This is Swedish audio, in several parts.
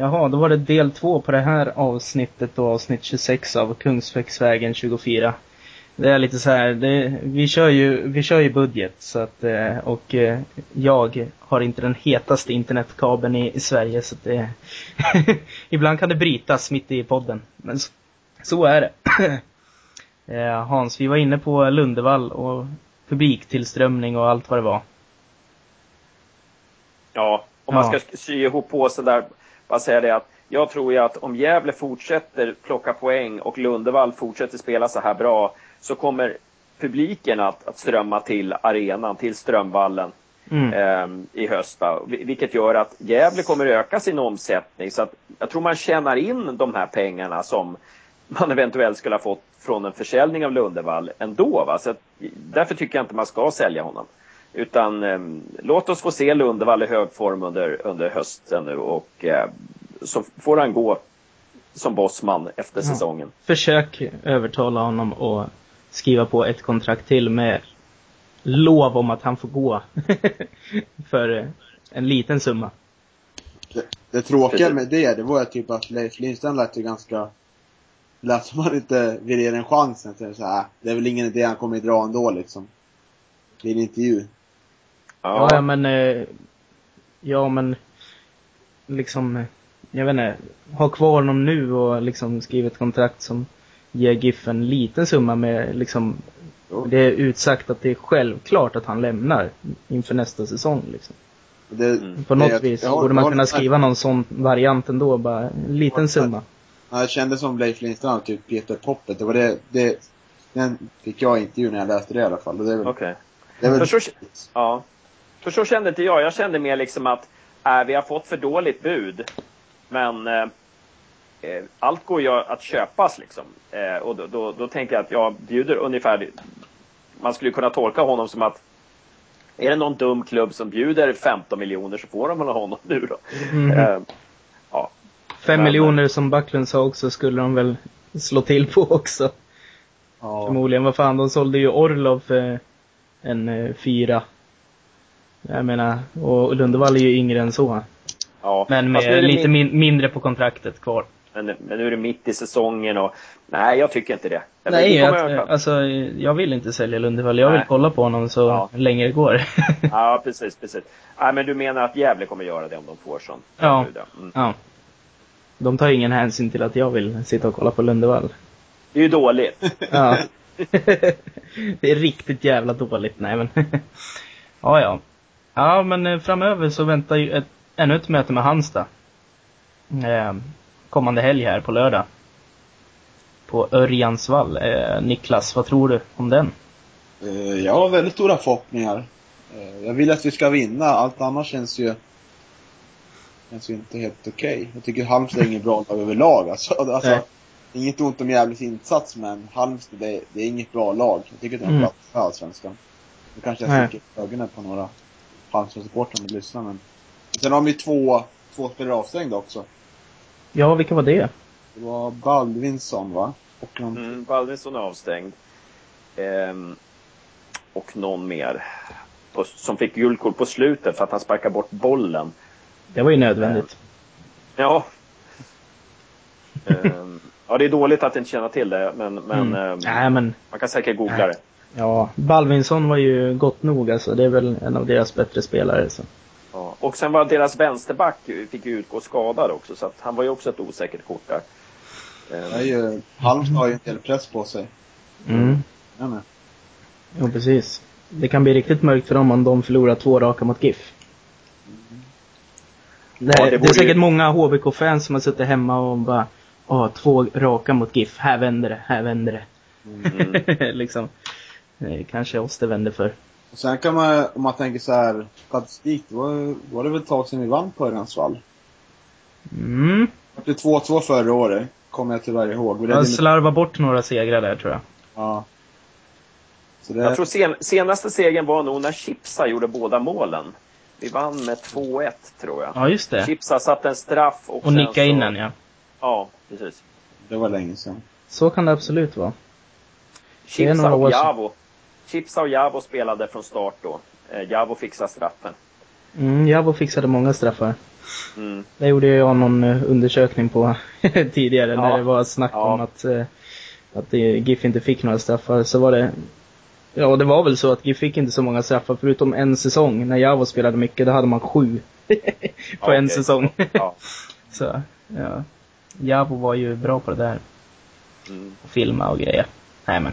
Jaha, då var det del två på det här avsnittet då, avsnitt 26 av Kungsbäcksvägen 24. Det är lite så här, det, vi kör ju, vi kör ju budget så att, eh, och eh, jag har inte den hetaste internetkabeln i, i Sverige så att det, ibland kan det brytas mitt i podden. Men så, så är det. Eh, Hans, vi var inne på Lundevall och publiktillströmning och allt vad det var. Ja, om man ska sy ihop på så där, bara säga det att jag tror ju att om Gävle fortsätter plocka poäng och Lundevall fortsätter spela så här bra så kommer publiken att, att strömma till arenan, till Strömvallen mm. eh, i höst. Va? Vilket gör att Gävle kommer öka sin omsättning. Så att jag tror man tjänar in de här pengarna som man eventuellt skulle ha fått från en försäljning av Lundevall ändå. Va? Så att, därför tycker jag inte man ska sälja honom. Utan eh, låt oss få se Lundevall i hög form under, under hösten nu och eh, så får han gå som bossman efter säsongen. Ja. Försök övertala honom att skriva på ett kontrakt till med lov om att han får gå för en liten summa. Det, det tråkiga med det, det var typ att Leif Lindström lät ju ganska lät som han inte vill ge den chansen. Så här, det är väl ingen idé, han kommer dra ändå liksom. I en intervju. Ja, ja men, eh, ja men, liksom, eh, jag vet inte, ha kvar honom nu och liksom skriva ett kontrakt som ger GIF en liten summa med liksom, det är utsagt att det är självklart att han lämnar inför nästa säsong liksom. Det. På något det, vis jag, borde man kunna skriva någon sån variant ändå, bara en liten summa. Ja, jag kände som Leif Lindström, typ Peter Poppet. Det var det, det, den fick jag intervju när jag läste det i alla fall. Okej. Okay. För, så, ja. För så kände inte jag. Jag kände mer liksom att äh, vi har fått för dåligt bud. Men eh, eh, allt går ju att köpas liksom. Eh, och då, då, då, tänker jag att jag bjuder ungefär, man skulle kunna tolka honom som att är det någon dum klubb som bjuder 15 miljoner så får de väl honom nu då. Mm. Eh, ja. Fem miljoner som Backlund sa också skulle de väl slå till på också. Ja. Förmodligen, vad fan, de sålde ju Orlov för en eh, fyra. Jag menar, och Lundevall är ju yngre än så. Ja. Men med lite min mindre på kontraktet kvar. Men, men nu är det mitt i säsongen och nej, jag tycker inte det. Jag nej, jag, alltså jag vill inte sälja Lundevall. Jag nej. vill kolla på honom så ja. länge det går. ja, precis, precis. Nej, men du menar att Gävle kommer göra det om de får sån? Ja. Mm. ja. De tar ingen hänsyn till att jag vill sitta och kolla på Lundevall. Det är ju dåligt. ja. det är riktigt jävla dåligt. Nej men. ja, ja. Ja, men eh, framöver så väntar ju ett, ännu ett möte med Halmstad. Eh, kommande helg här på lördag. På Örjansvall. Eh, Niklas, vad tror du om den? Eh, jag har väldigt stora förhoppningar. Eh, jag vill att vi ska vinna. Allt annat känns ju känns ju inte helt okej. Okay. Jag tycker Halmstad är inget bra lag överlag. Alltså, alltså, inget ont om Gävles insats, men Halmstad, det, det, är inget bra lag. Jag tycker är en mm. plats för Allsvenskan. Nu kanske jag sticker ögonen på några Halmstad-supportrar som lyssnar, men. Sen har vi två, två spelare avstängda också. Ja, vilka var det? Det var Baldvinsson, va? Och någon... Mm, Baldvinsson är avstängd. Ehm, och någon mer. Och, som fick guldkort på slutet för att han sparkade bort bollen. Det var ju nödvändigt. Ehm, ja. ehm, ja, det är dåligt att inte känna till det, men, men, mm. Ehm, Nej, men man kan säkert googla det. Ja, Balvinsson var ju gott nog alltså. Det är väl en av deras bättre spelare. Så. Ja. Och sen var deras vänsterback fick ju utgå skadad också, så att han var ju också ett osäkert kort där. Ehm. Halmstad har ju en del press på sig. Mm. Ja, Jo, precis. Det kan bli riktigt mörkt för dem om de förlorar två raka mot GIF. Mm. Det, ja, det, det, är säkert ju... många HBK-fans som har suttit hemma och bara Åh, två raka mot GIF. Här vänder det, här vänder det. Mm. liksom. Kanske oss det vänder för. Och sen kan man, om man tänker så här, statistik, då var, var det väl ett tag sedan vi vann på Örjansvall? Mm. Det 2-2 förra året, kommer jag tyvärr ihåg. Jag slarvade bort några segrar där tror jag. Ja. Det... Jag tror sen, senaste segern var nog när Chipsa gjorde båda målen. Vi vann med 2-1 tror jag. Ja, just det. Chipsa satte en straff och Och nickade in den, ja. Ja, precis. Det var länge sedan. Så kan det absolut vara. Chipsa och Javo. Chipsa och Javo spelade från start då. Eh, Javo fixade straffen. Mm, Jabo fixade många straffar. Mm. Det gjorde jag någon eh, undersökning på tidigare Ja. när det var snack Ja. om att, eh, att GIF inte fick några straffar. Så var det, ja det var väl så att GIF fick inte så många straffar förutom en säsong. När Javo spelade mycket, då hade man sju. på en Okej. säsong. Ja. så, ja. Javo var ju bra på det där. Mm. Att filma och grejer. Nej men,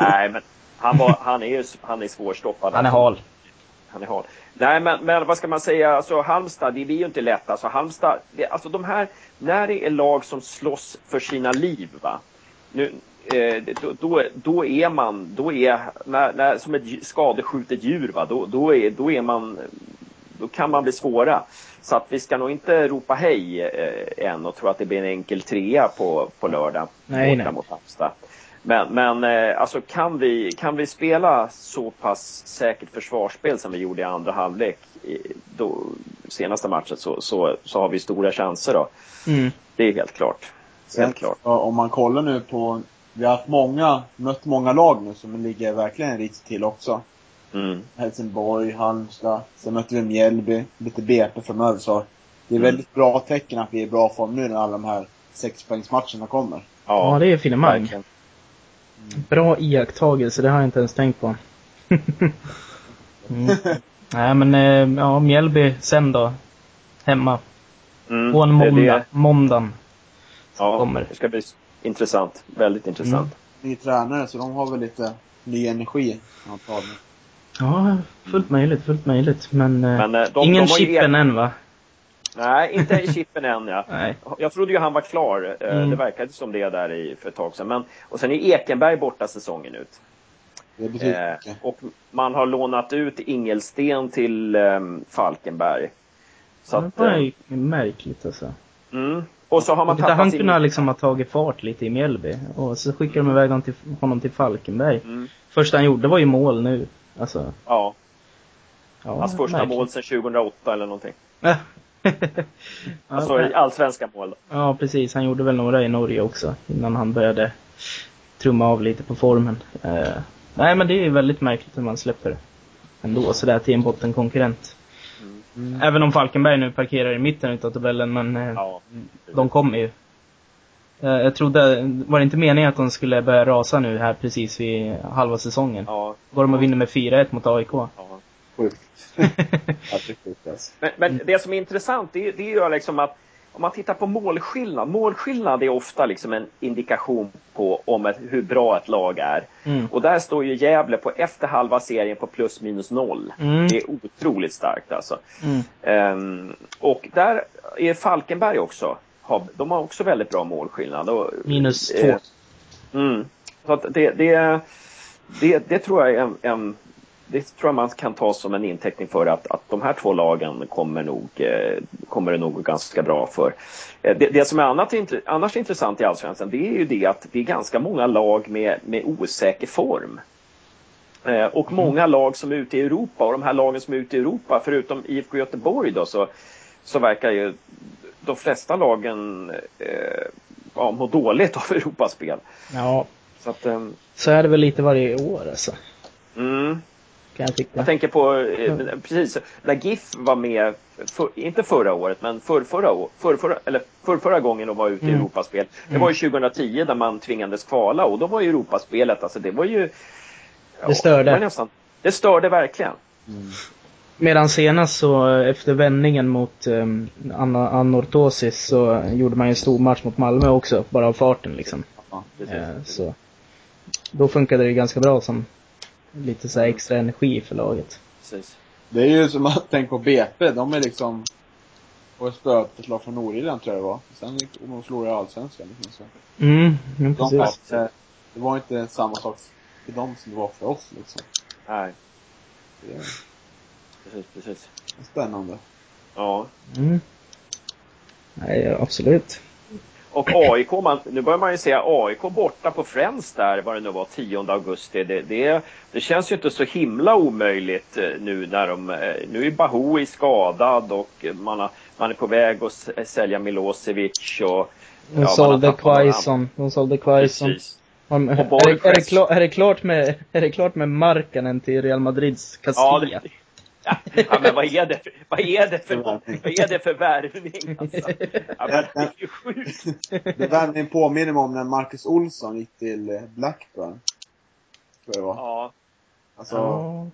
Nej, men han, var, han är ju han är svårstoppad. han är hal. Han är hal. Nej, men, men vad ska man säga, alltså Halmstad, det blir ju inte lätt. Alltså Halmstad, det, alltså de här, när det är lag som slåss för sina liv, va. Nu, eh, då, då, då är man, då är, när, när, som ett skadeskjutet djur, va, då, då, är, då är man, då kan man bli svåra. Så att vi ska nog inte ropa hej eh, än och tro att det blir en enkel trea på, på lördag. Nej, nej. mot Halmstad. Men, men eh, alltså kan vi, kan vi spela så pass säkert försvarsspel som vi gjorde i andra halvlek i, då, senaste matchen så, så, så har vi stora chanser då. Mm. Det är helt klart. Sen, Helt klart. ja, om man kollar nu på, vi har haft många, mött många lag nu som ligger verkligen risigt till också. Mm. Helsingborg, Halmstad, sen möter vi Mjällby, lite BP framöver så det är Mm. väldigt bra tecken att vi är i bra form nu när alla de här sexpoängsmatcherna kommer. Ja, det är finemang. Verkligen. Bra iakttagelse, det har jag inte ens tänkt på. mm. Nej men, eh, ja, Mjällby sen då. Hemma. Mm, På en måndag. det. Måndagen. Ja, kommer. det ska bli intressant. Väldigt intressant. Ny tränare så de har väl lite ny energi antagligen. Ja, fullt möjligt, fullt möjligt. Men, eh, Men, eh, de- ingen de har ju chippen än va? Nej, inte i chippen än ja. Nej. Jag trodde ju han var klar. Eh, Mm. Det verkade som det där i, för ett tag sedan. Men, och sen är Ekenberg borta säsongen ut. Det betyder Eh, och man har lånat ut Ingelsten till ehm, Falkenberg. Så det att, var eh, ju märkligt alltså. mm. Och så har man tappat han kunde liksom ha tagit fart lite i Mjällby. Och så skickade de iväg honom till, honom till Falkenberg. Mm. Första han gjorde var ju mål nu. Alltså, Ja, ja, hans första märkligt. mål sedan 2008 eller någonting. Ja. Alltså i allsvenska mål. då. ja, precis. Han gjorde väl några i Norge också. Innan han började trumma av lite på formen. Eh, nej, men det är ju väldigt märkligt hur man släpper ändå sådär till en bottenkonkurrent. Mm. Även om Falkenberg nu parkerar i mitten utav tabellen, men eh, Ja. de kommer ju. Eh, jag trodde, var det inte meningen att de skulle börja rasa nu här precis vid halva säsongen? Ja. Går de och vinner med 4-1 mot AIK? ja. Sjukt. ja, det är sjukt alltså. Men, men det som är intressant det, är- det är ju liksom att om man tittar på målskillnad. Målskillnad är ofta liksom en indikation på om ett, hur bra ett lag är. Mm. Och där står ju Gävle på efter halva serien på plus minus noll. Mm. Det är otroligt starkt alltså. Mm. Ehm, och där är Falkenberg också. Har, de har också väldigt bra målskillnad. Och, Minus eh, två. Mm. Så att det, det, det, det tror jag är en, en det tror jag man kan ta som en inteckning för att, att de här två lagen kommer nog, eh, kommer det nog ganska bra för. Eh, det, det som är annat, annars intressant i Allsvenskan det är ju det att det är ganska många lag med, med osäker form. Eh, och många lag som är ute i Europa och de här lagen som är ute i Europa förutom IFK Göteborg då så, så verkar ju de flesta lagen eh, ja, må dåligt av Europaspel. Ja, Så att, ehm, så är det väl lite varje år alltså. mm, Kan jag tycka. jag tänker på, eh, precis, när GIF var med, för, inte förra året, men för, förra, för, förra, eller för, förra gången de var ute i Mm. Europaspel. Det Mm. var ju 2010 där man tvingades kvala och då var ju Europaspelet, alltså det var ju... ja, Det störde. var nästan, det störde verkligen. Mm. Medan senast så efter vändningen mot um, Anortosis så gjorde man ju en stor match mot Malmö också, bara av farten liksom. Ja. Precis. Eh, så. Då funkade det ganska bra som lite så här extra energi för laget. Precis. Det är ju som att tänka på BP, de är liksom och ett spöförslag från Nordirland tror jag det var. Sen gick de och förlorade Allsvenskan. Liksom, så. Mm, ja, De precis. var, inte- det var inte samma sak för dem som det var för oss liksom. Nej, Det precis, precis. spännande. Ja. Mm. Nej, absolut. Och AIK, man, nu börjar man ju säga AIK borta på Friends där, vad det nu var, 10 augusti. Det, det, det känns ju inte så himla omöjligt eh, nu när de, eh, nu är Bahoui skadad och man, har, man är på väg att sälja Milosevic och De har sålde Quaison. De sålde Quaison. Om, är, det, är, det Borges. klart, är, det klart med, är det klart med Markkanen till Real Madrids Ja, Castilla? det, ja, men vad är det för, vad är det för, vad är det för värvning alltså? Ja, men det är ju sjukt. Det värvningen påminner mig om när Marcus Olsson gick till eh, Blackburn. Tror jag det var. Ja. Alltså, Ja.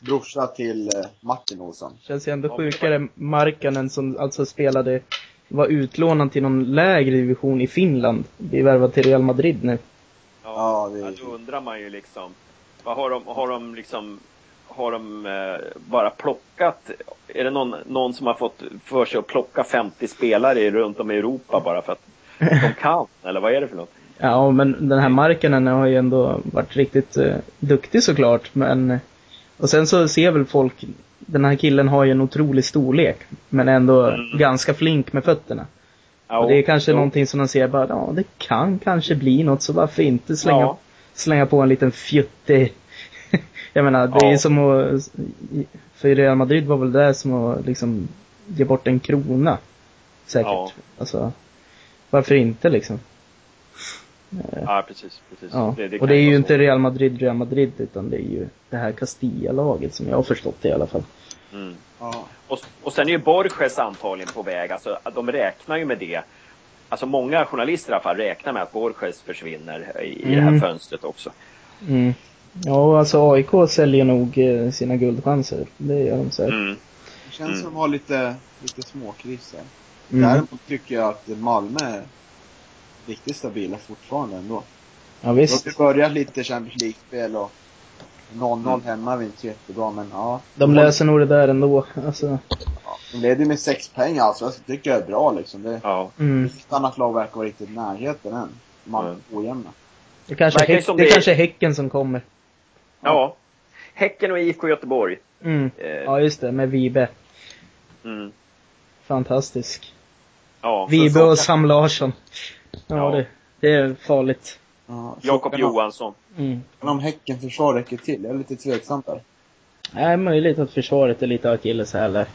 brorsa till eh, Martin Olsson. Känns ju ändå Ja, sjukare. Markkanen som alltså spelade, var utlånad till någon lägre division i Finland. Blir värvad till Real Madrid nu. Ja, det Ja, då undrar man ju liksom, vad har de, har de liksom, har de eh, bara plockat, är det någon, någon som har fått för sig att plocka 50 spelare runt om i Europa bara för att de kan? Eller vad är det för något? Ja, men den här Markkanen har ju ändå varit riktigt eh, duktig såklart, men och sen så ser väl folk, den här killen har ju en otrolig storlek, men ändå Mm. ganska flink med fötterna. Ja, och det är kanske jo. någonting som de ser bara, ja det kan kanske bli något, så varför inte slänga, Ja. slänga på en liten fjuttig Jag menar, det är Ja. ju som att, för Real Madrid var väl det som att liksom ge bort en krona. Säkert. Ja. Alltså, varför inte liksom? Ja, precis. precis. Ja. Det, det och det är ju inte så. Real Madrid, Real Madrid, utan det är ju det här Castilla-laget som jag har förstått det i alla fall. Mm. Ja. Och, och sen är ju Borges antagligen på väg, alltså de räknar ju med det. Alltså många journalister i alla fall räknar med att Borges försvinner i, i det här Mm. fönstret också. Mm. Ja, alltså AIK säljer nog eh, sina guldchanser. Det gör de säkert. Mm. Det känns Mm. som att de har lite, lite småkriser. Mm. Däremot tycker jag att Malmö är riktigt stabila fortfarande ändå. Ja, De visst. har ju börjat lite Champions League-spel och 0-0 hemma är inte jättebra men ja. De löser nog det där ändå. Alltså, Ja, de leder ju med sex poäng alltså. Jag tycker jag är bra liksom. Det, Ja. mm. Inget annat lag verkar vara riktigt i närheten än. Man Mm. är ojämna. Det häck, det det är- kanske är Häcken som kommer. Ja. Häcken och IFK Göteborg. Mm. Eh, Ja, just det. Med Vibe. mm. Fantastisk. Ja. Vibe och Sam Larsson. Ja, Ja. Det, det är farligt. Ja, Jakob Johansson. Mm. Frågan om Häcken försvar räcker till. Jag är lite tveksam där. Det är möjligt att försvaret är lite akilleshäl där.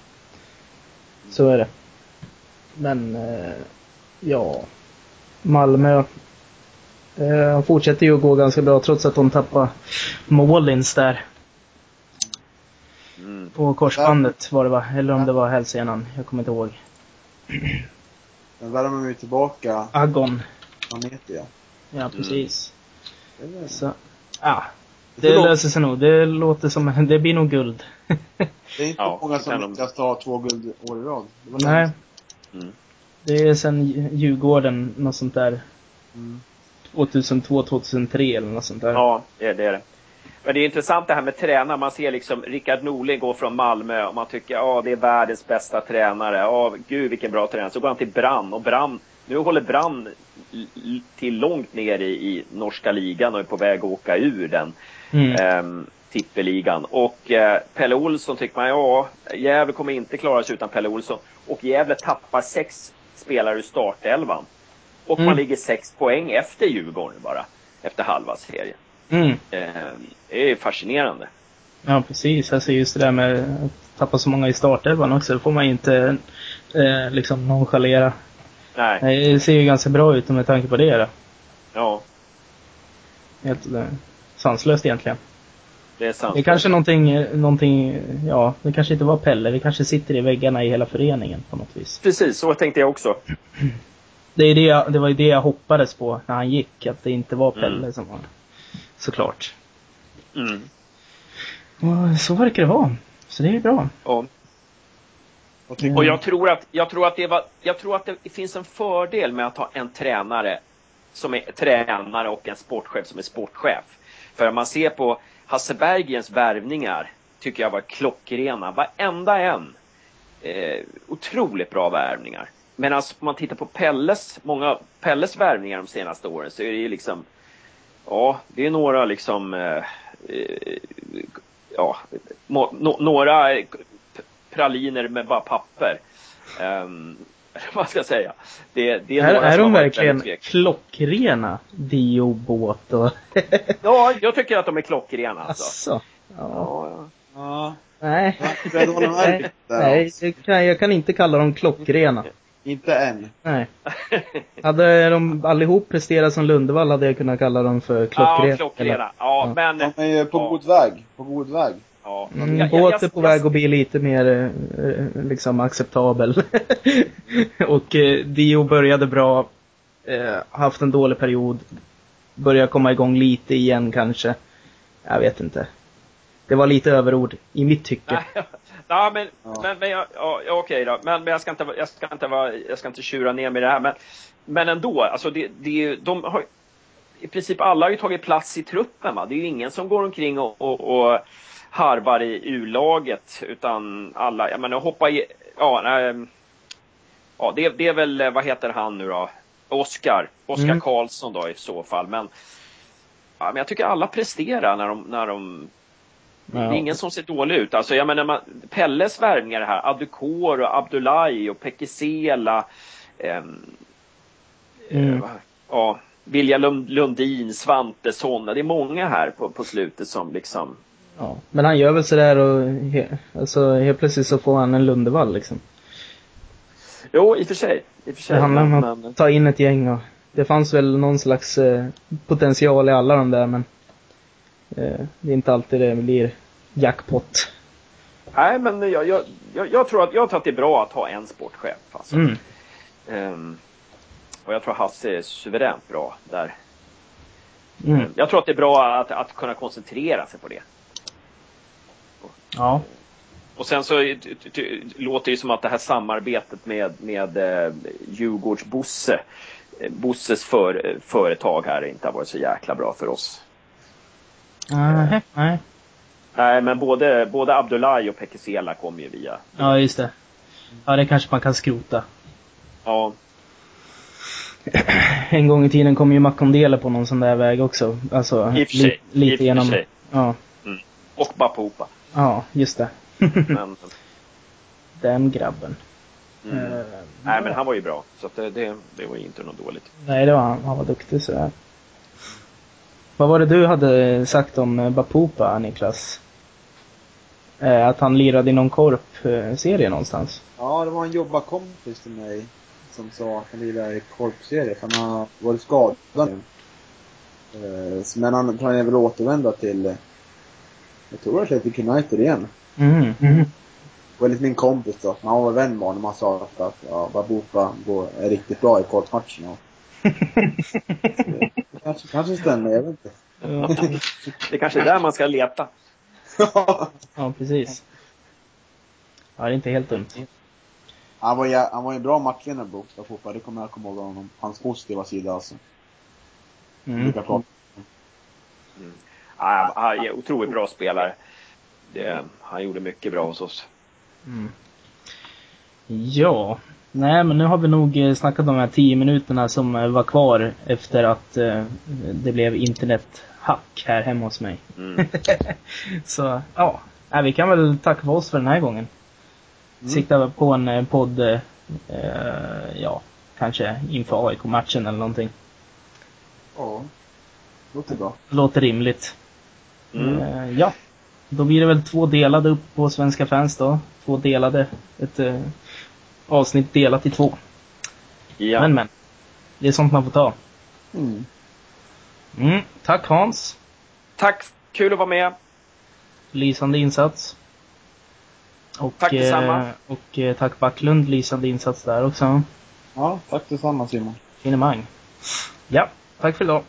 Så är det. Men, eh, ja. Malmö. Eh, fortsätter ju att gå ganska bra trots att de tappar Målins där. Mm. På korsbandet var det va? Eller om det var hälsenan. Jag kommer inte ihåg. Men värmer man ju tillbaka Agon. han heter jag. Ja, precis. Det är väl- Så, ja. Det Det löser sig nog. Det låter som, det blir nog guld. Det är inte Ja, många som lyckas ta två guld år i rad. Det var Nej. Mm. Det är sen Djurgården, något sånt där. Mm. 2002, 2003 eller något sånt där. Ja, det är det. Men det är intressant det här med tränare. Man ser liksom Rickard Norling gå från Malmö och man tycker ja det är världens bästa tränare. Ja, gud vilken bra tränare. Så går han till Brann och Brann, nu håller Brann till långt ner i, i norska ligan och är på väg att åka ur den Mm. ehm, tippeligan. Och eh, Pelle Olsson tycker man, ja, Gävle kommer inte klara sig utan Pelle Olsson. Och Gävle tappar sex spelare ur startelvan. Och Mm. man ligger sex poäng efter Djurgården bara. Efter halva serien. Mm. Ehm, det är fascinerande. Ja, precis. Alltså just det där med att tappa så många i startelvan också. Det får man ju inte eh, liksom nonchalera. Nej, Det ser ju ganska bra ut med tanke på det. Då. ja, Helt eh, sanslöst egentligen. det är sant. Det är kanske någonting, någonting, ja, det kanske inte var Pelle. Det kanske sitter i väggarna i hela föreningen på något vis. Precis, så tänkte jag också. Det, är det, jag, det var ju det jag hoppades på när han gick. Att det inte var Pelle Mm. som var, såklart. Mm. Och så verkar det vara. Så det är bra. Och, Vad tycker och jag tror att, jag tror att det var, jag tror att det finns en fördel med att ha en tränare som är tränare och en sportchef som är sportchef. För om man ser på Hasse Bergens värvningar tycker jag var klockrena. Varenda en. Eh, otroligt bra värvningar. Men alltså, om man tittar på Pelles, många Pelles värvningar de senaste åren så är det ju liksom Ja, det är några liksom eh, eh, ja, må, no, några praliner med bara papper. Um, vad ska jag säga? Det, det är, Är, några är de verkligen klockrena? Dio, båt och... Ja, jag tycker att de är klockrena alltså. Asså? Ja. Ja, ja. Nej. Nej, jag kan inte kalla dem klockrena. Inte än. Nej. Hade de allihop presterat som Lundevall hade jag kunnat kalla dem för klockrena. Ja, klockrena. Ja, Ja. men De är ju på Ja. god väg. På god väg. Ja. Mm, Jag- jag- båt är jag- på jag- väg att bli lite mer eh, liksom acceptabel. och eh, Dio började bra, eh, haft en dålig period, börjar komma igång lite igen kanske. Jag vet inte. Det var lite överord i mitt tycke. Ja, men, Ja. men, men jag, ja, okej då. Men, men jag ska inte, jag ska inte vara, jag ska inte tjura ner med det här. Men, men ändå, alltså det, det de har, i princip alla har ju tagit plats i truppen va. Det är ju ingen som går omkring och, och, och harvar i U-laget utan alla, jag menar hoppa i, ja, nej, ja det, det är väl, eh, vad heter han nu då? Oskar, Oskar Mm. Karlsson då i så fall. Men, ja, men jag tycker alla presterar när de, när de det är ingen som ser dålig ut. Alltså, jag menar, man, Pelles värvningar här, Adukor och Abdullahi och Pekisela. ehm, Mm. eh, ja, Vilja Lund- Lundin, Svantesson. Det är många här på, på slutet som liksom... Ja. Men han gör väl sådär och alltså, helt plötsligt så får han en Lundevall liksom. Jo, i och för sig. I och för sig. Det handlar om att men, ta in ett gäng och det fanns väl någon slags eh, potential i alla de där men eh, det är inte alltid det blir jackpot. nej, men jag, jag, jag, jag, tror att, jag tror att det är bra att ha en sportchef. Alltså. Mm. Ehm, och jag tror Hasse är suveränt bra där. Mm. Jag tror att det är bra att, att kunna koncentrera sig på det. Ja. Och sen så eh, låter det som att det här samarbetet med, med eh, Djurgårds Bosse, eh, Bosses för, eh, företag här inte har varit så jäkla bra för oss. Nej, nej. Nej, men både, både Abdullahi och Pekesela kom ju via. Ja, just det. Ja, det kanske man kan skrota. Ja, En gång i tiden kom ju Makondele på någon sån där väg också. Alltså, i li, lite i genom... sig. Ja. Och Bapopa. Ja, just det. Men, Den grabben. mm. Eh, Nej, men han var ju bra. Så det, det, det var ju inte något dåligt. Nej, det var han. Han var duktig sådär. Vad var det du hade sagt om eh, Bapupa, Niklas? Eh, att han lirade i någon korpserie någonstans. Ja, det var en jobbarkompis till mig som sa att han lirade i korpserie för han har varit skadad nu. Eh, Men han planerar väl återvända till, eh, jag tror Athletic United igen. Mm. mm. Var lite min kompis då. Han var vän med honom. Han sa att, att ja, Babupa går, är riktigt bra i korpmatcherna. Kanske, kanske stämmer, jag vet inte. Ja. Det kanske är där man ska leta. ja, precis. Ja, det är inte helt dumt. han, var, han var ju en bra matchvinnare Babupa. Det kommer jag komma ihåg honom. Hans positiva sida alltså. Mm. Prata. Ja, han är otroligt bra spelare. Det, han gjorde mycket bra hos oss. Mm. Ja, nej men nu har vi nog eh, snackat de här tio minuterna som eh, var kvar efter att eh, det blev internethack här hemma hos mig. Mm. Så, ja. Nej, vi kan väl tacka för oss för den här gången. Mm. Sikta på en eh, podd, eh, ja, kanske inför AIK-matchen eller någonting. Ja. Låter bra. Låter rimligt. Mm. Eh, ja. Då blir det väl två delade upp på Svenska fans då. Två delade. Ett avsnitt delat i två. Ja. Men men. Det är sånt man får ta. Mm. Mm. Tack Hans. Tack, kul att vara med. Lysande insats. Och, Tack detsamma. eh, och eh, tack Backlund. Lysande insats där också. Ja, tack detsamma Simon. Finemang. Ja, tack för idag.